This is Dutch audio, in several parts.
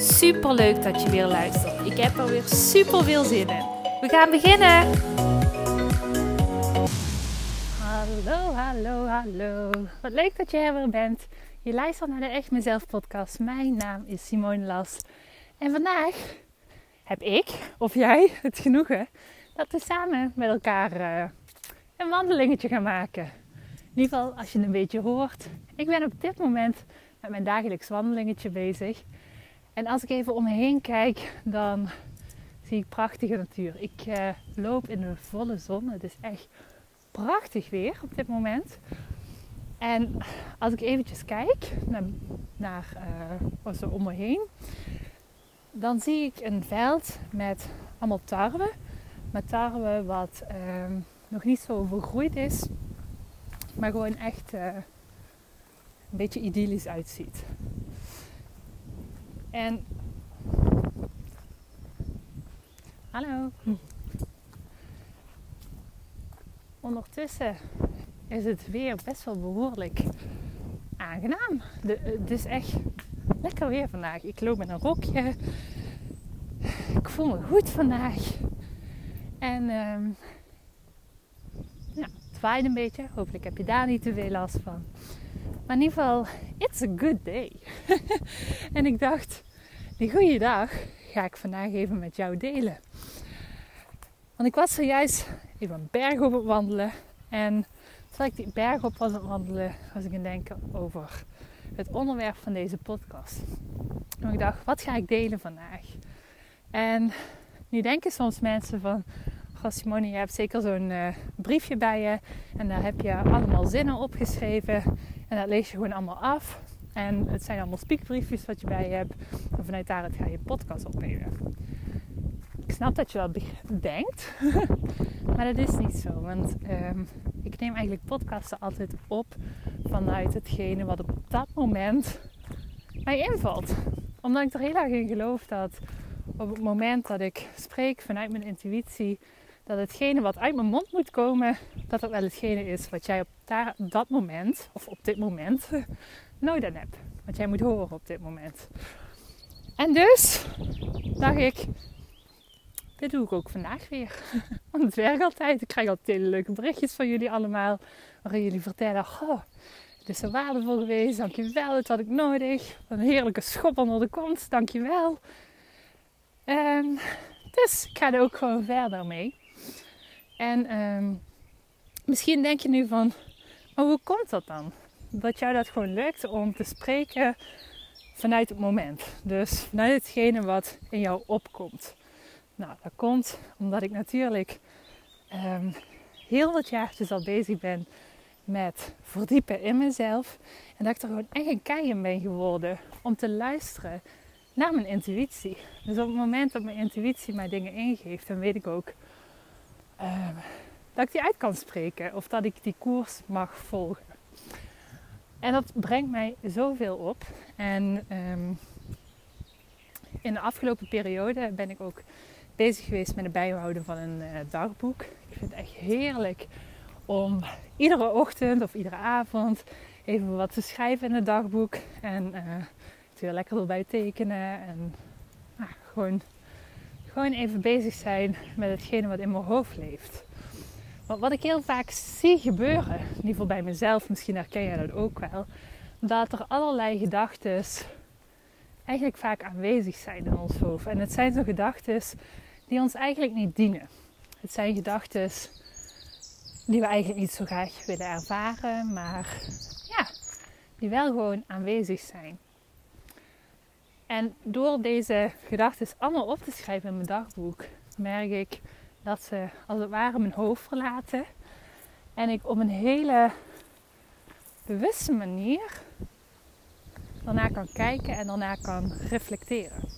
Super leuk dat je weer luistert. Ik heb er weer super veel zin in. We gaan beginnen. Hallo, hallo, hallo. Wat leuk dat je er weer bent. Je luistert naar de Echt Mezelf podcast. Mijn naam is Simone Las. En vandaag heb ik, of jij, het genoegen dat we samen met elkaar uh, een wandelingetje gaan maken. In ieder geval als je een beetje hoort. Ik ben op dit moment met mijn dagelijks wandelingetje bezig. En als ik even om me heen kijk, dan zie ik prachtige natuur. Ik uh, loop in de volle zon. Het is echt prachtig weer op dit moment. En als ik eventjes kijk naar, naar uh, om me heen, dan zie ik een veld met allemaal tarwe. Met tarwe wat uh, nog niet zo vergroeid is, maar gewoon echt uh, een beetje idyllisch uitziet. En. Hallo. Ondertussen is het weer best wel behoorlijk aangenaam. De, het is echt lekker weer vandaag. Ik loop met een rokje. Ik voel me goed vandaag. En um, ja, het waait een beetje. Hopelijk heb je daar niet te veel last van. Maar in ieder geval, it's a good day. en ik dacht, die goede dag ga ik vandaag even met jou delen. Want ik was zojuist even een berg op het wandelen. En terwijl ik die berg op was aan het wandelen, was ik het denken over het onderwerp van deze podcast. En ik dacht, wat ga ik delen vandaag? En nu denken soms mensen van, Goh je hebt zeker zo'n uh, briefje bij je. En daar heb je allemaal zinnen opgeschreven. En dat lees je gewoon allemaal af. En het zijn allemaal speakbriefjes wat je bij je hebt. En vanuit daaruit ga je podcast opnemen. Ik snap dat je dat denkt. maar dat is niet zo. Want um, ik neem eigenlijk podcasten altijd op vanuit hetgene wat op dat moment mij invalt. Omdat ik er heel erg in geloof dat op het moment dat ik spreek vanuit mijn intuïtie, dat hetgene wat uit mijn mond moet komen, dat dat wel hetgene is wat jij op dat moment, of op dit moment, nodig hebt. Wat jij moet horen op dit moment. En dus dacht ik, dit doe ik ook vandaag weer. Want het werkt altijd. Ik krijg altijd hele leuke berichtjes van jullie allemaal. Waarin jullie vertellen, oh, het is zo waardevol geweest. Dankjewel, dat had ik nodig. Een heerlijke schop onder de kont. Dankjewel. En dus ik ga er ook gewoon verder mee. En um, misschien denk je nu van, maar hoe komt dat dan? Dat jou dat gewoon lukt om te spreken vanuit het moment. Dus vanuit hetgene wat in jou opkomt. Nou, dat komt omdat ik natuurlijk um, heel wat jaartjes al bezig ben met verdiepen in mezelf. En dat ik er gewoon echt een kei in ben geworden om te luisteren naar mijn intuïtie. Dus op het moment dat mijn intuïtie mij dingen ingeeft, dan weet ik ook uh, dat ik die uit kan spreken of dat ik die koers mag volgen. En dat brengt mij zoveel op. En um, in de afgelopen periode ben ik ook bezig geweest met het bijhouden van een uh, dagboek. Ik vind het echt heerlijk om iedere ochtend of iedere avond even wat te schrijven in het dagboek. En uh, weer lekker erbij tekenen. En nou, gewoon gewoon even bezig zijn met hetgene wat in mijn hoofd leeft. Want wat ik heel vaak zie gebeuren, in ieder geval bij mezelf, misschien herken jij dat ook wel, dat er allerlei gedachten eigenlijk vaak aanwezig zijn in ons hoofd. En het zijn zo gedachten die ons eigenlijk niet dienen. Het zijn gedachten die we eigenlijk niet zo graag willen ervaren, maar ja, die wel gewoon aanwezig zijn. En door deze gedachten allemaal op te schrijven in mijn dagboek, merk ik dat ze als het ware mijn hoofd verlaten. En ik op een hele bewuste manier daarna kan kijken en daarna kan reflecteren.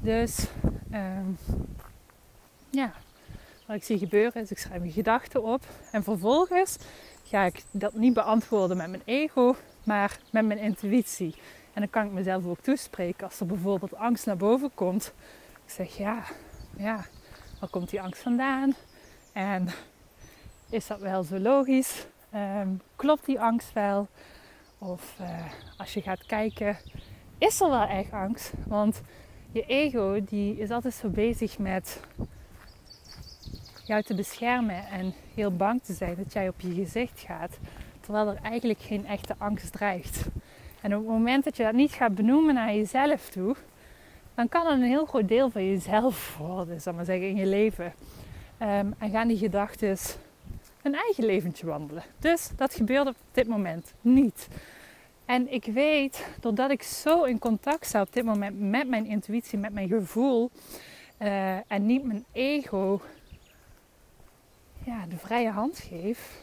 Dus ehm, ja, wat ik zie gebeuren is, ik schrijf mijn gedachten op. En vervolgens ga ik dat niet beantwoorden met mijn ego, maar met mijn intuïtie. En dan kan ik mezelf ook toespreken als er bijvoorbeeld angst naar boven komt. Ik zeg ja, ja, waar komt die angst vandaan? En is dat wel zo logisch? Ehm, klopt die angst wel? Of uh, als je gaat kijken, is er wel echt angst? Want je ego die is altijd zo bezig met jou te beschermen en heel bang te zijn dat jij op je gezicht gaat. Terwijl er eigenlijk geen echte angst dreigt. En op het moment dat je dat niet gaat benoemen naar jezelf toe, dan kan het een heel groot deel van jezelf worden, zal maar zeggen, in je leven. Ehm, en gaan die gedachten een eigen leventje wandelen. Dus dat gebeurt op dit moment niet. En ik weet, doordat ik zo in contact sta op dit moment met mijn intuïtie, met mijn gevoel uh, en niet mijn ego ja, de vrije hand geef,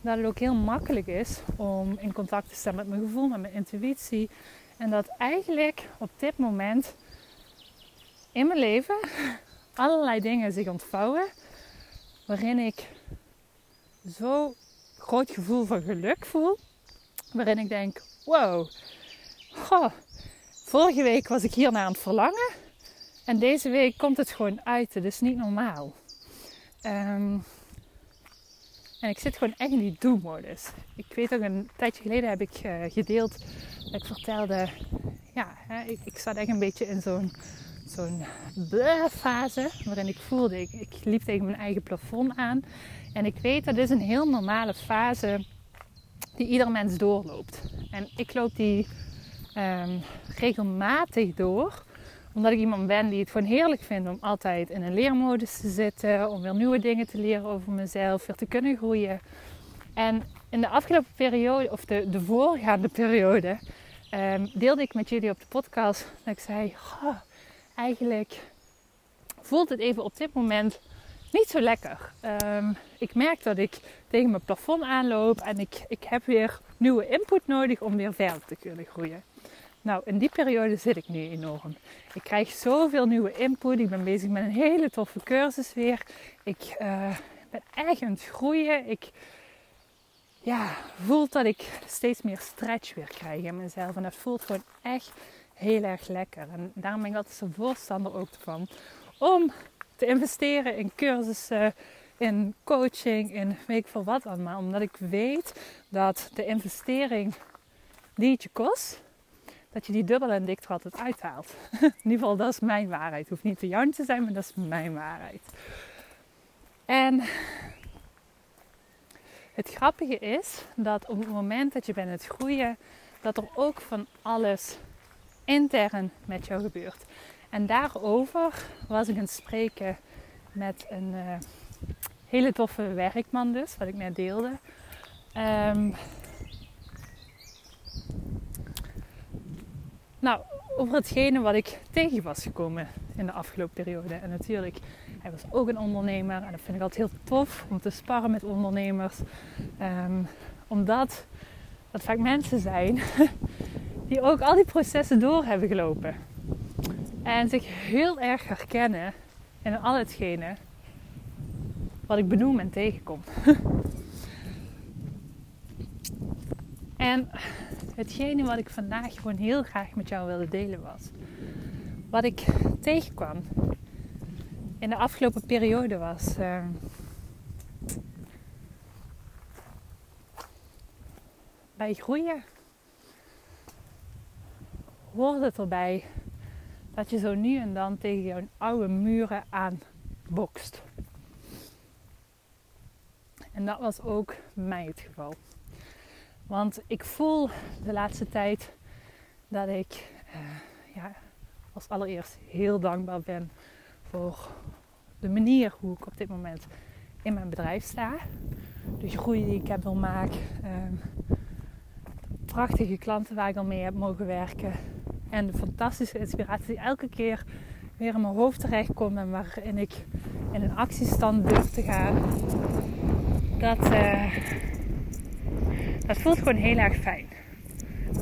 dat het ook heel makkelijk is om in contact te staan met mijn gevoel, met mijn intuïtie. En dat eigenlijk op dit moment in mijn leven allerlei dingen zich ontvouwen waarin ik zo groot gevoel van geluk voel. Waarin ik denk, wow, goh, vorige week was ik hier naar aan het verlangen. En deze week komt het gewoon uit. Het is niet normaal. Ehm, en ik zit gewoon echt in die do-modus. Ik weet ook een tijdje geleden heb ik uh, gedeeld dat ik vertelde, ja, hè, ik, ik, zat echt een beetje in zo'n zo'n fase waarin ik voelde, ik, ik liep tegen mijn eigen plafond aan. En ik weet dat is een heel normale fase die ieder mens doorloopt. En ik loop die um, regelmatig door omdat ik iemand ben die het gewoon heerlijk vindt om altijd in een leermodus te zitten. Om weer nieuwe dingen te leren over mezelf. Weer te kunnen groeien. En in de afgelopen periode, of de, de voorgaande periode, um, deelde ik met jullie op de podcast. Dat ik zei, eigenlijk voelt het even op dit moment niet zo lekker. Um, ik merk dat ik tegen mijn plafond aanloop en ik, ik heb weer nieuwe input nodig om weer verder te kunnen groeien. Nou, in die periode zit ik nu enorm. Ik krijg zoveel nieuwe input. Ik ben bezig met een hele toffe cursus weer. Ik uh, ben echt aan het groeien. Ik ja, voel dat ik steeds meer stretch weer krijg in mezelf. En dat voelt gewoon echt heel erg lekker. En daarom ben ik altijd zo'n voorstander ook van. Om te investeren in cursussen, in coaching, in weet ik veel wat allemaal. Omdat ik weet dat de investering die het je kost dat je die dubbel en dik altijd uithaalt. In ieder geval, dat is mijn waarheid. Het hoeft niet de jouw te zijn, maar dat is mijn waarheid. En het grappige is dat op het moment dat je bent het groeien, dat er ook van alles intern met jou gebeurt. En daarover was ik aan het spreken met een uh, hele toffe werkman dus, wat ik net deelde. Um, Nou, over hetgene wat ik tegen was gekomen in de afgelopen periode. En natuurlijk, hij was ook een ondernemer. En dat vind ik altijd heel tof om te sparren met ondernemers. Um, omdat dat vaak mensen zijn die ook al die processen door hebben gelopen. En zich heel erg herkennen in al hetgene wat ik benoem en tegenkom. en hetgene wat ik vandaag gewoon heel graag met jou wilde delen was. Wat ik tegenkwam in de afgelopen periode was. Uh, bij groeien hoort het erbij dat je zo nu en dan tegen jouw oude muren aanbokst. En dat was ook mij het geval. Want ik voel de laatste tijd dat ik uh, ja, als allereerst heel dankbaar ben voor de manier hoe ik op dit moment in mijn bedrijf sta. De groei die ik heb wil maken. Ehm, prachtige klanten waar ik al mee heb mogen werken. En de fantastische inspiratie die elke keer weer in mijn hoofd terecht komt en waarin ik in een actiestand durf te gaan. Dat, uh, dat voelt gewoon heel erg fijn.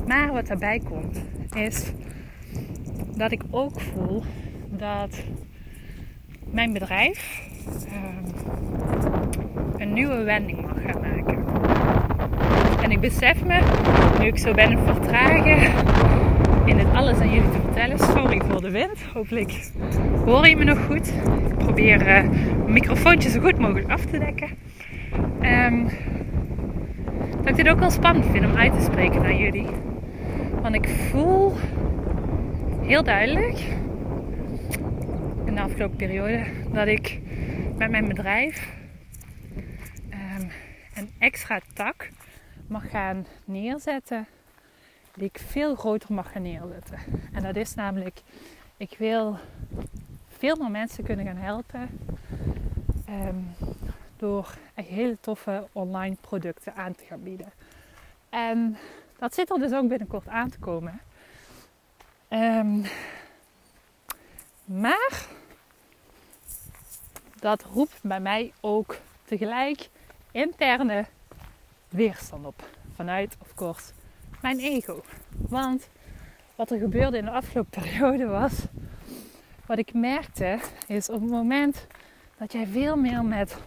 Maar wat daarbij komt, is dat ik ook voel dat mijn bedrijf ehm, een nieuwe wending mag gaan maken. En ik besef me, nu ik zo ben vertragen in het alles aan jullie te vertellen. Sorry voor de wind. Hopelijk hoor je me nog goed. Ik probeer uh, microfoontje zo goed mogelijk af te dekken. Dat ik dit ook wel spannend vind om uit te spreken naar jullie. Want ik voel heel duidelijk in de afgelopen periode dat ik met mijn bedrijf um, een extra tak mag gaan neerzetten die ik veel groter mag gaan neerzetten. En dat is namelijk, ik wil veel meer mensen kunnen gaan helpen um, door hele toffe online producten aan te gaan bieden. En dat zit er dus ook binnenkort aan te komen. Um, maar dat roept bij mij ook tegelijk interne weerstand op. Vanuit, of course, mijn ego. Want wat er gebeurde in de afgelopen periode was, wat ik merkte, is op het moment dat jij veel meer met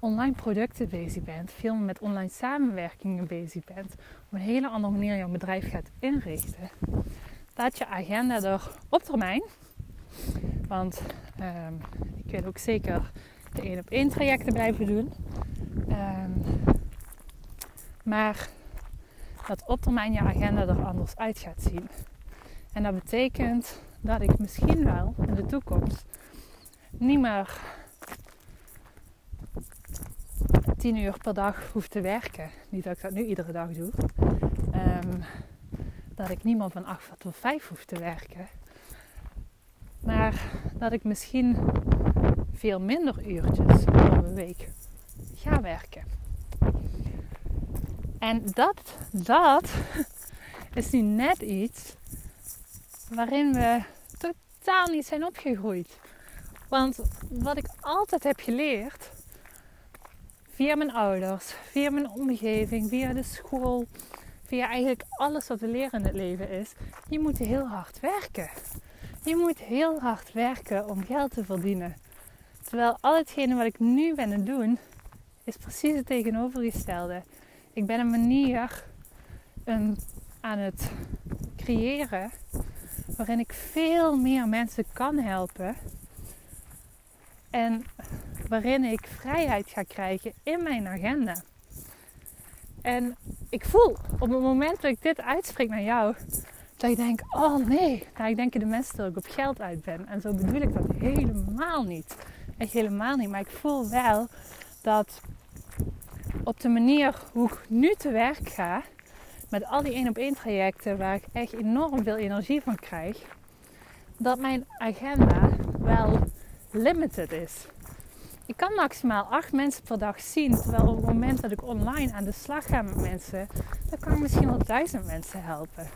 online producten bezig bent, veel met online samenwerkingen bezig bent, op een hele andere manier jouw bedrijf gaat inrichten, dat je agenda er op termijn, want um, ik wil ook zeker de één op één trajecten blijven doen, um, maar dat op termijn je agenda er anders uit gaat zien. En dat betekent dat ik misschien wel in de toekomst niet meer 10 uur per dag hoef te werken. Niet dat ik dat nu iedere dag doe. Um, dat ik niet meer van 8 tot 5 hoef te werken. Maar dat ik misschien veel minder uurtjes een week ga werken. En dat, dat is nu net iets waarin we totaal niet zijn opgegroeid. Want wat ik altijd heb geleerd, via mijn ouders, via mijn omgeving, via de school, via eigenlijk alles wat we leren in het leven is, je moet heel hard werken. Je moet heel hard werken om geld te verdienen. Terwijl al hetgene wat ik nu ben aan het doen, is precies het tegenovergestelde. Ik ben een manier een, aan het creëren waarin ik veel meer mensen kan helpen. En waarin ik vrijheid ga krijgen in mijn agenda. En ik voel op het moment dat ik dit uitspreek naar jou, dat ik denk: oh nee, nou, ik denk de mensen dat ik op geld uit ben. En zo bedoel ik dat helemaal niet. Echt helemaal niet. Maar ik voel wel dat op de manier hoe ik nu te werk ga, met al die één op één trajecten waar ik echt enorm veel energie van krijg, dat mijn agenda wel limited is. Ik kan maximaal acht mensen per dag zien, terwijl op het moment dat ik online aan de slag ga met mensen, dan kan ik misschien wel duizend mensen helpen.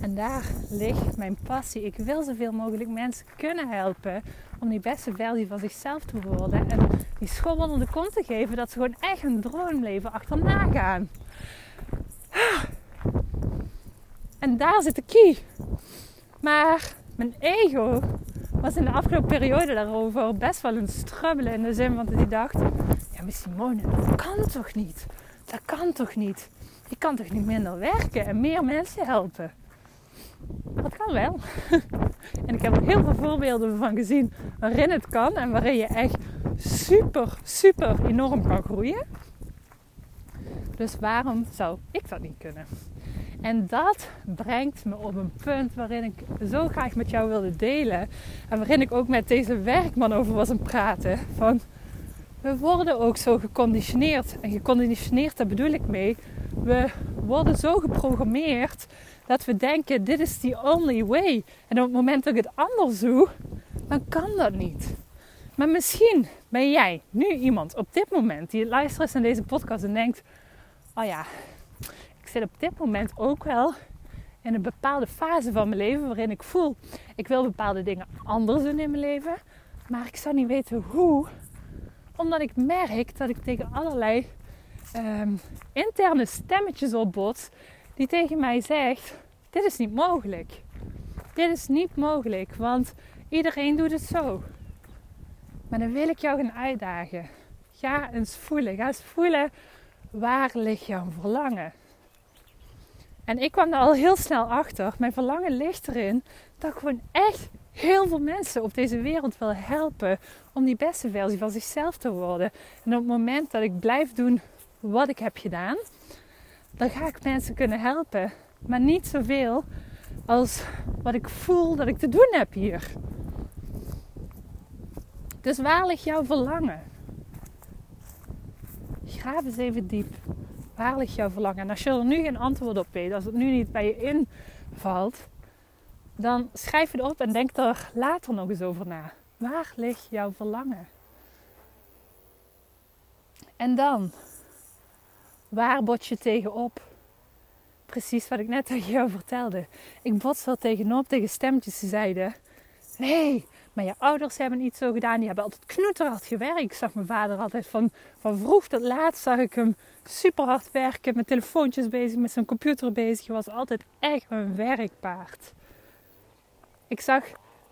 En daar ligt mijn passie. Ik wil zoveel mogelijk mensen kunnen helpen om die beste versie van zichzelf te worden. En die school onder de kont te geven dat ze gewoon echt een droomleven achterna gaan. En daar zit de key. Maar mijn ego was in de afgelopen periode daarover best wel een strubbelen. In de zin dat hij dacht: Ja, maar Simone, dat kan toch niet? Dat kan toch niet? Je kan toch niet minder werken en meer mensen helpen? Dat kan wel. en ik heb er heel veel voorbeelden van gezien waarin het kan en waarin je echt super, super enorm kan groeien. Dus waarom zou ik dat niet kunnen? En dat brengt me op een punt waarin ik zo graag met jou wilde delen. En waarin ik ook met deze werkman over was aan praten. Van we worden ook zo geconditioneerd. En geconditioneerd, daar bedoel ik mee. We worden zo geprogrammeerd dat we denken: dit is the only way. En op het moment dat ik het anders doe, dan kan dat niet. Maar misschien ben jij nu iemand op dit moment die luistert naar deze podcast en denkt: oh ja, zit op dit moment ook wel in een bepaalde fase van mijn leven waarin ik voel: ik wil bepaalde dingen anders doen in mijn leven, maar ik zou niet weten hoe, omdat ik merk dat ik tegen allerlei ehm, interne stemmetjes opbot die tegen mij zegt: dit is niet mogelijk. dit is niet mogelijk, want iedereen doet het zo. Maar dan wil ik jou gaan uitdagen. Ga eens voelen. Ga eens voelen waar ligt jouw verlangen. En ik kwam er al heel snel achter. Mijn verlangen ligt erin dat ik gewoon echt heel veel mensen op deze wereld wil helpen om die beste versie van zichzelf te worden. En op het moment dat ik blijf doen wat ik heb gedaan, dan ga ik mensen kunnen helpen. Maar niet zoveel als wat ik voel dat ik te doen heb hier. Dus waar ligt jouw verlangen? Graaf eens even diep. Waar ligt jouw verlangen? En als je er nu geen antwoord op weet, als het nu niet bij je invalt, dan schrijf het op en denk er later nog eens over na. Waar ligt jouw verlangen? En dan, waar bot je tegenop? Precies wat ik net tegen jou vertelde. Ik bots er tegenop tegen stemmetjes die zeiden: Nee, maar je ouders hebben niet zo gedaan. Die hebben altijd knoeterhard gewerkt. Ik zag mijn vader altijd van, van vroeg tot laat zag ik hem super hard werken. Met telefoontjes bezig, met zijn computer bezig. Hij was altijd echt een werkpaard. Ik zag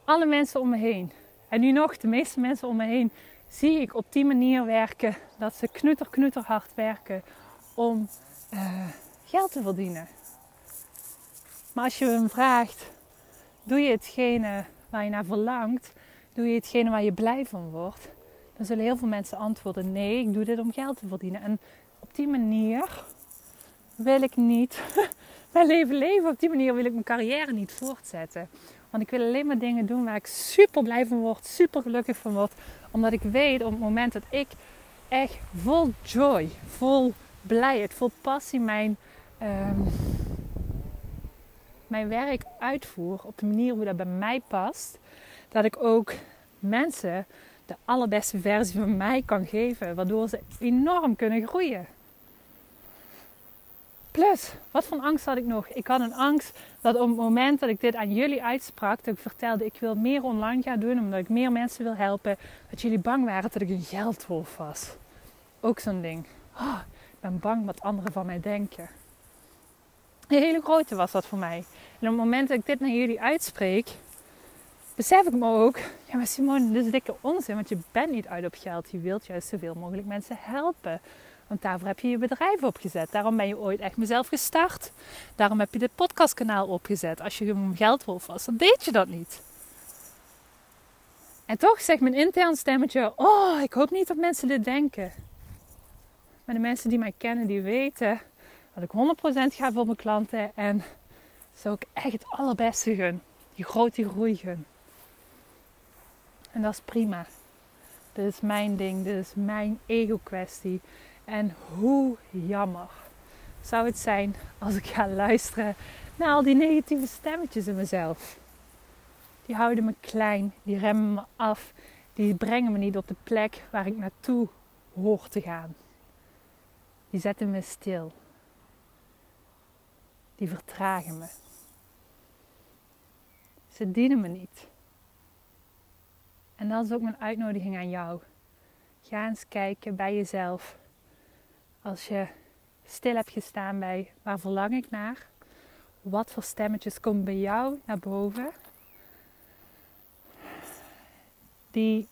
alle mensen om me heen. En nu nog, de meeste mensen om me heen zie ik op die manier werken. Dat ze knutter, knutter hard werken om uh, geld te verdienen. Maar als je hem vraagt, doe je hetgene waar je naar verlangt, doe je hetgene waar je blij van wordt, dan zullen heel veel mensen antwoorden: nee, ik doe dit om geld te verdienen. En op die manier wil ik niet mijn leven leven. Op die manier wil ik mijn carrière niet voortzetten. Want ik wil alleen maar dingen doen waar ik super blij van word, super gelukkig van word. Omdat ik weet op het moment dat ik echt vol joy, vol blijheid, vol passie mijn, ehm, mijn werk uitvoer op de manier hoe dat bij mij past, dat ik ook mensen de allerbeste versie van mij kan geven, waardoor ze enorm kunnen groeien. Plus, wat voor angst had ik nog? Ik had een angst dat op het moment dat ik dit aan jullie uitsprak, dat ik vertelde ik wil meer online gaan doen, omdat ik meer mensen wil helpen, dat jullie bang waren dat ik een geldwolf was. Ook zo'n ding. Oh, ik ben bang wat anderen van mij denken. Een hele grote was dat voor mij. En op het moment dat ik dit naar jullie uitspreek, besef ik me ook, ja maar Simone, dit is dikke onzin, want je bent niet uit op geld. Je wilt juist zoveel mogelijk mensen helpen. Want daarvoor heb je je bedrijf opgezet. Daarom ben je ooit echt mezelf gestart. Daarom heb je dit podcastkanaal opgezet. Als je een geldwolf was, dan deed je dat niet. En toch zegt mijn intern stemmetje: Oh, ik hoop niet dat mensen dit denken. Maar de mensen die mij kennen, die weten dat ik 100% ga voor mijn klanten. En zo ik echt het allerbeste gun. Die grote groei gun. En dat is prima. Dit is mijn ding. Dit is mijn ego-kwestie. En hoe jammer zou het zijn als ik ga luisteren naar al die negatieve stemmetjes in mezelf. Die houden me klein, die remmen me af, die brengen me niet op de plek waar ik naartoe hoor te gaan. Die zetten me stil. Die vertragen me. Ze dienen me niet. En dat is ook mijn uitnodiging aan jou. Ga eens kijken bij jezelf als je stil hebt gestaan bij waar verlang ik naar? Wat voor stemmetjes komen bij jou naar boven? Die,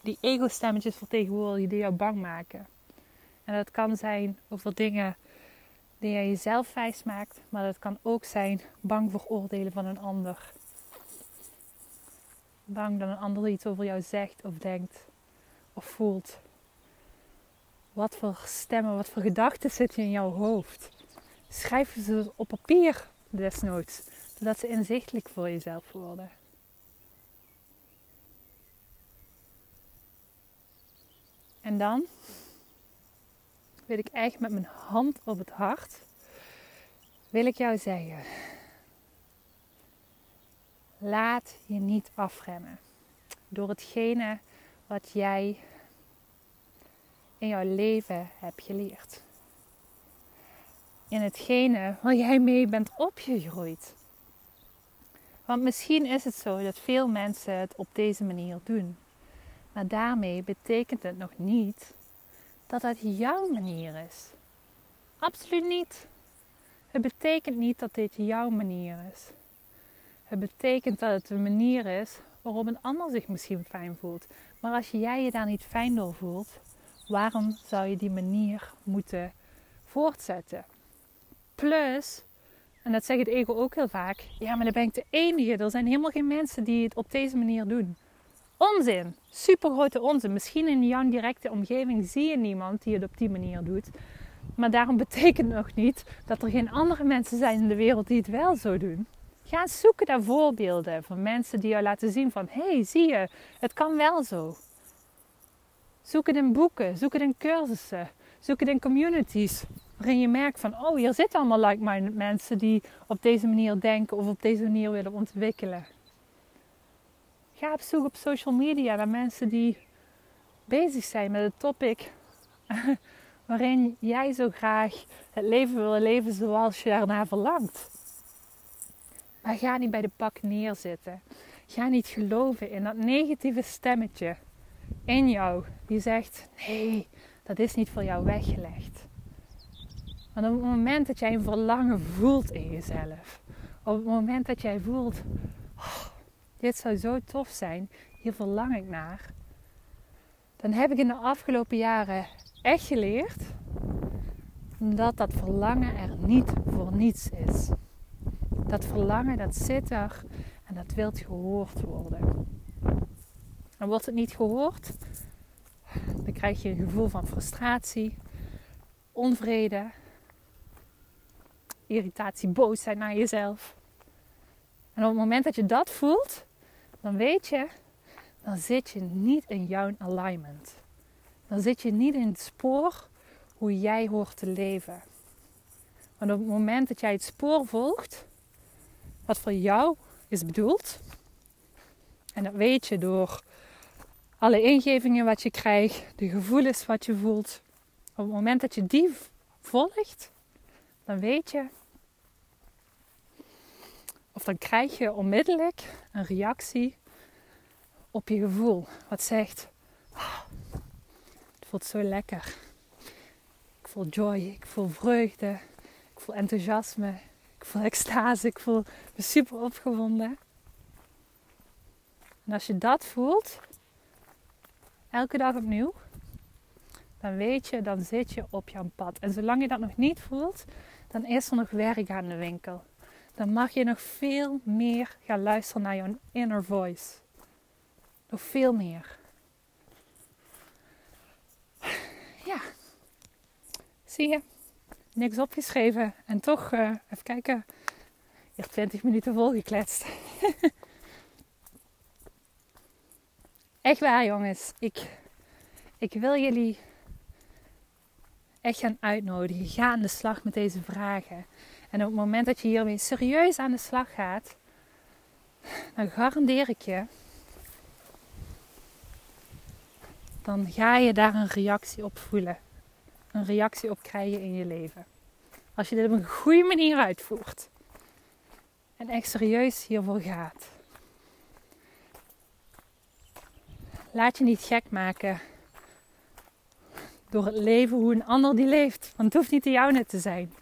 die ego-stemmetjes vertegenwoordigen die jou bang maken. En dat kan zijn over dingen die jij jezelf wijs maakt, maar dat kan ook zijn bang voor oordelen van een ander. Bang dat een ander iets over jou zegt of denkt of voelt. Wat voor stemmen, wat voor gedachten zitten in jouw hoofd? Schrijf ze op papier desnoods, zodat ze inzichtelijk voor jezelf worden. En dan wil ik echt met mijn hand op het hart, wil ik jou zeggen, laat je niet afremmen door hetgene wat jij in jouw leven heb geleerd. In hetgene waar jij mee bent opgegroeid. Want misschien is het zo dat veel mensen het op deze manier doen. Maar daarmee betekent het nog niet dat het jouw manier is. Absoluut niet. Het betekent niet dat dit jouw manier is. Het betekent dat het een manier is waarop een ander zich misschien fijn voelt. Maar als jij je daar niet fijn door voelt, waarom zou je die manier moeten voortzetten? Plus, en dat zegt het ego ook heel vaak, ja, maar dan ben ik de enige. Er zijn helemaal geen mensen die het op deze manier doen. Onzin, super grote onzin. Misschien in jouw directe omgeving zie je niemand die het op die manier doet. Maar daarom betekent nog niet dat er geen andere mensen zijn in de wereld die het wel zo doen. Ga zoeken naar voorbeelden van mensen die jou laten zien van... hé, hey, zie je, het kan wel zo. Zoek het in boeken, zoek het in cursussen, zoek het in communities. Waarin je merkt van, oh, hier zitten allemaal like-minded mensen die op deze manier denken of op deze manier willen ontwikkelen. Ga op zoek op social media naar mensen die bezig zijn met het topic waarin jij zo graag het leven wil leven zoals je daarna verlangt. Maar ga niet bij de pak neerzitten. Ga niet geloven in dat negatieve stemmetje in jou die zegt: nee, dat is niet voor jou weggelegd. Want op het moment dat jij een verlangen voelt in jezelf, op het moment dat jij voelt: oh, dit zou zo tof zijn, hier verlang ik naar, dan heb ik in de afgelopen jaren echt geleerd dat dat verlangen er niet voor niets is. Dat verlangen, dat zit er en dat wilt gehoord worden. En wordt het niet gehoord, dan krijg je een gevoel van frustratie, onvrede, irritatie, boosheid naar jezelf. En op het moment dat je dat voelt, dan weet je, dan zit je niet in jouw alignment. Dan zit je niet in het spoor hoe jij hoort te leven. Want op het moment dat jij het spoor volgt, wat voor jou is bedoeld, en dat weet je door alle ingevingen wat je krijgt, de gevoelens wat je voelt. Op het moment dat je die volgt, dan weet je, dan krijg je onmiddellijk een reactie op je gevoel. Wat zegt, oh, het voelt zo lekker. Ik voel joy, ik voel vreugde, ik voel enthousiasme, ik voel extase, ik voel me super opgewonden. En als je dat voelt, elke dag opnieuw, dan weet je, dan zit je op jouw pad. En zolang je dat nog niet voelt, dan is er nog werk aan de winkel. Dan mag je nog veel meer gaan luisteren naar jouw inner voice. Nog veel meer. Ja. Zie je? Niks opgeschreven. En toch, uh, even kijken. Hier 20 minuten volgekletst. Echt waar jongens. Ik, ik wil jullie echt gaan uitnodigen. Ga aan de slag met deze vragen. En op het moment dat je hiermee serieus aan de slag gaat, dan garandeer ik je, dan ga je daar een reactie op voelen. Een reactie op krijgen in je leven. Als je dit op een goede manier uitvoert. En echt serieus hiervoor gaat. Laat je niet gek maken door het leven hoe een ander die leeft. Want het hoeft niet de jouwe te zijn.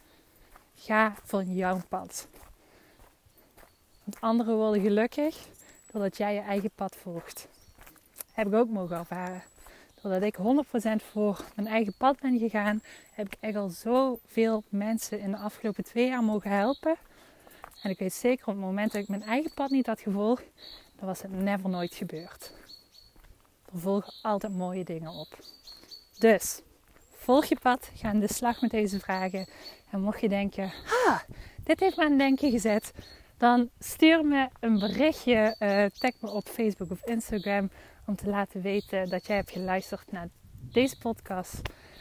Ga voor jouw pad. Want anderen worden gelukkig doordat jij je eigen pad volgt. Heb ik ook mogen ervaren. Doordat ik 100% voor mijn eigen pad ben gegaan, heb ik echt al zoveel mensen in de afgelopen twee jaar mogen helpen. En ik weet zeker op het moment dat ik mijn eigen pad niet had gevolgd, dan was het never nooit gebeurd. Er volgen altijd mooie dingen op. Dus, volg je pad, ga aan de slag met deze vragen. En mocht je denken, ah, dit heeft me aan het denken gezet, dan stuur me een berichtje, uh, tag me op Facebook of Instagram om te laten weten dat jij hebt geluisterd naar deze podcast.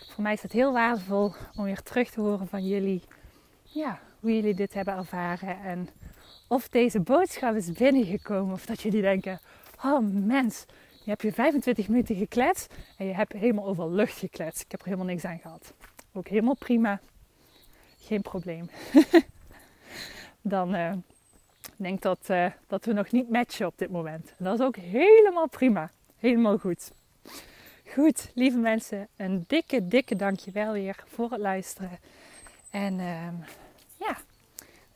Voor mij is het heel waardevol om weer terug te horen van jullie, ja, hoe jullie dit hebben ervaren en of deze boodschap is binnengekomen of dat jullie denken, oh mens, je hebt je 25 minuten gekletst en je hebt helemaal over lucht gekletst. Ik heb er helemaal niks aan gehad. Ook helemaal prima. Geen probleem. Dan uh, denk dat, uh, dat we nog niet matchen op dit moment. En dat is ook helemaal prima. Helemaal goed. Goed, lieve mensen, een dikke, dikke dankjewel weer voor het luisteren. En uh, ja,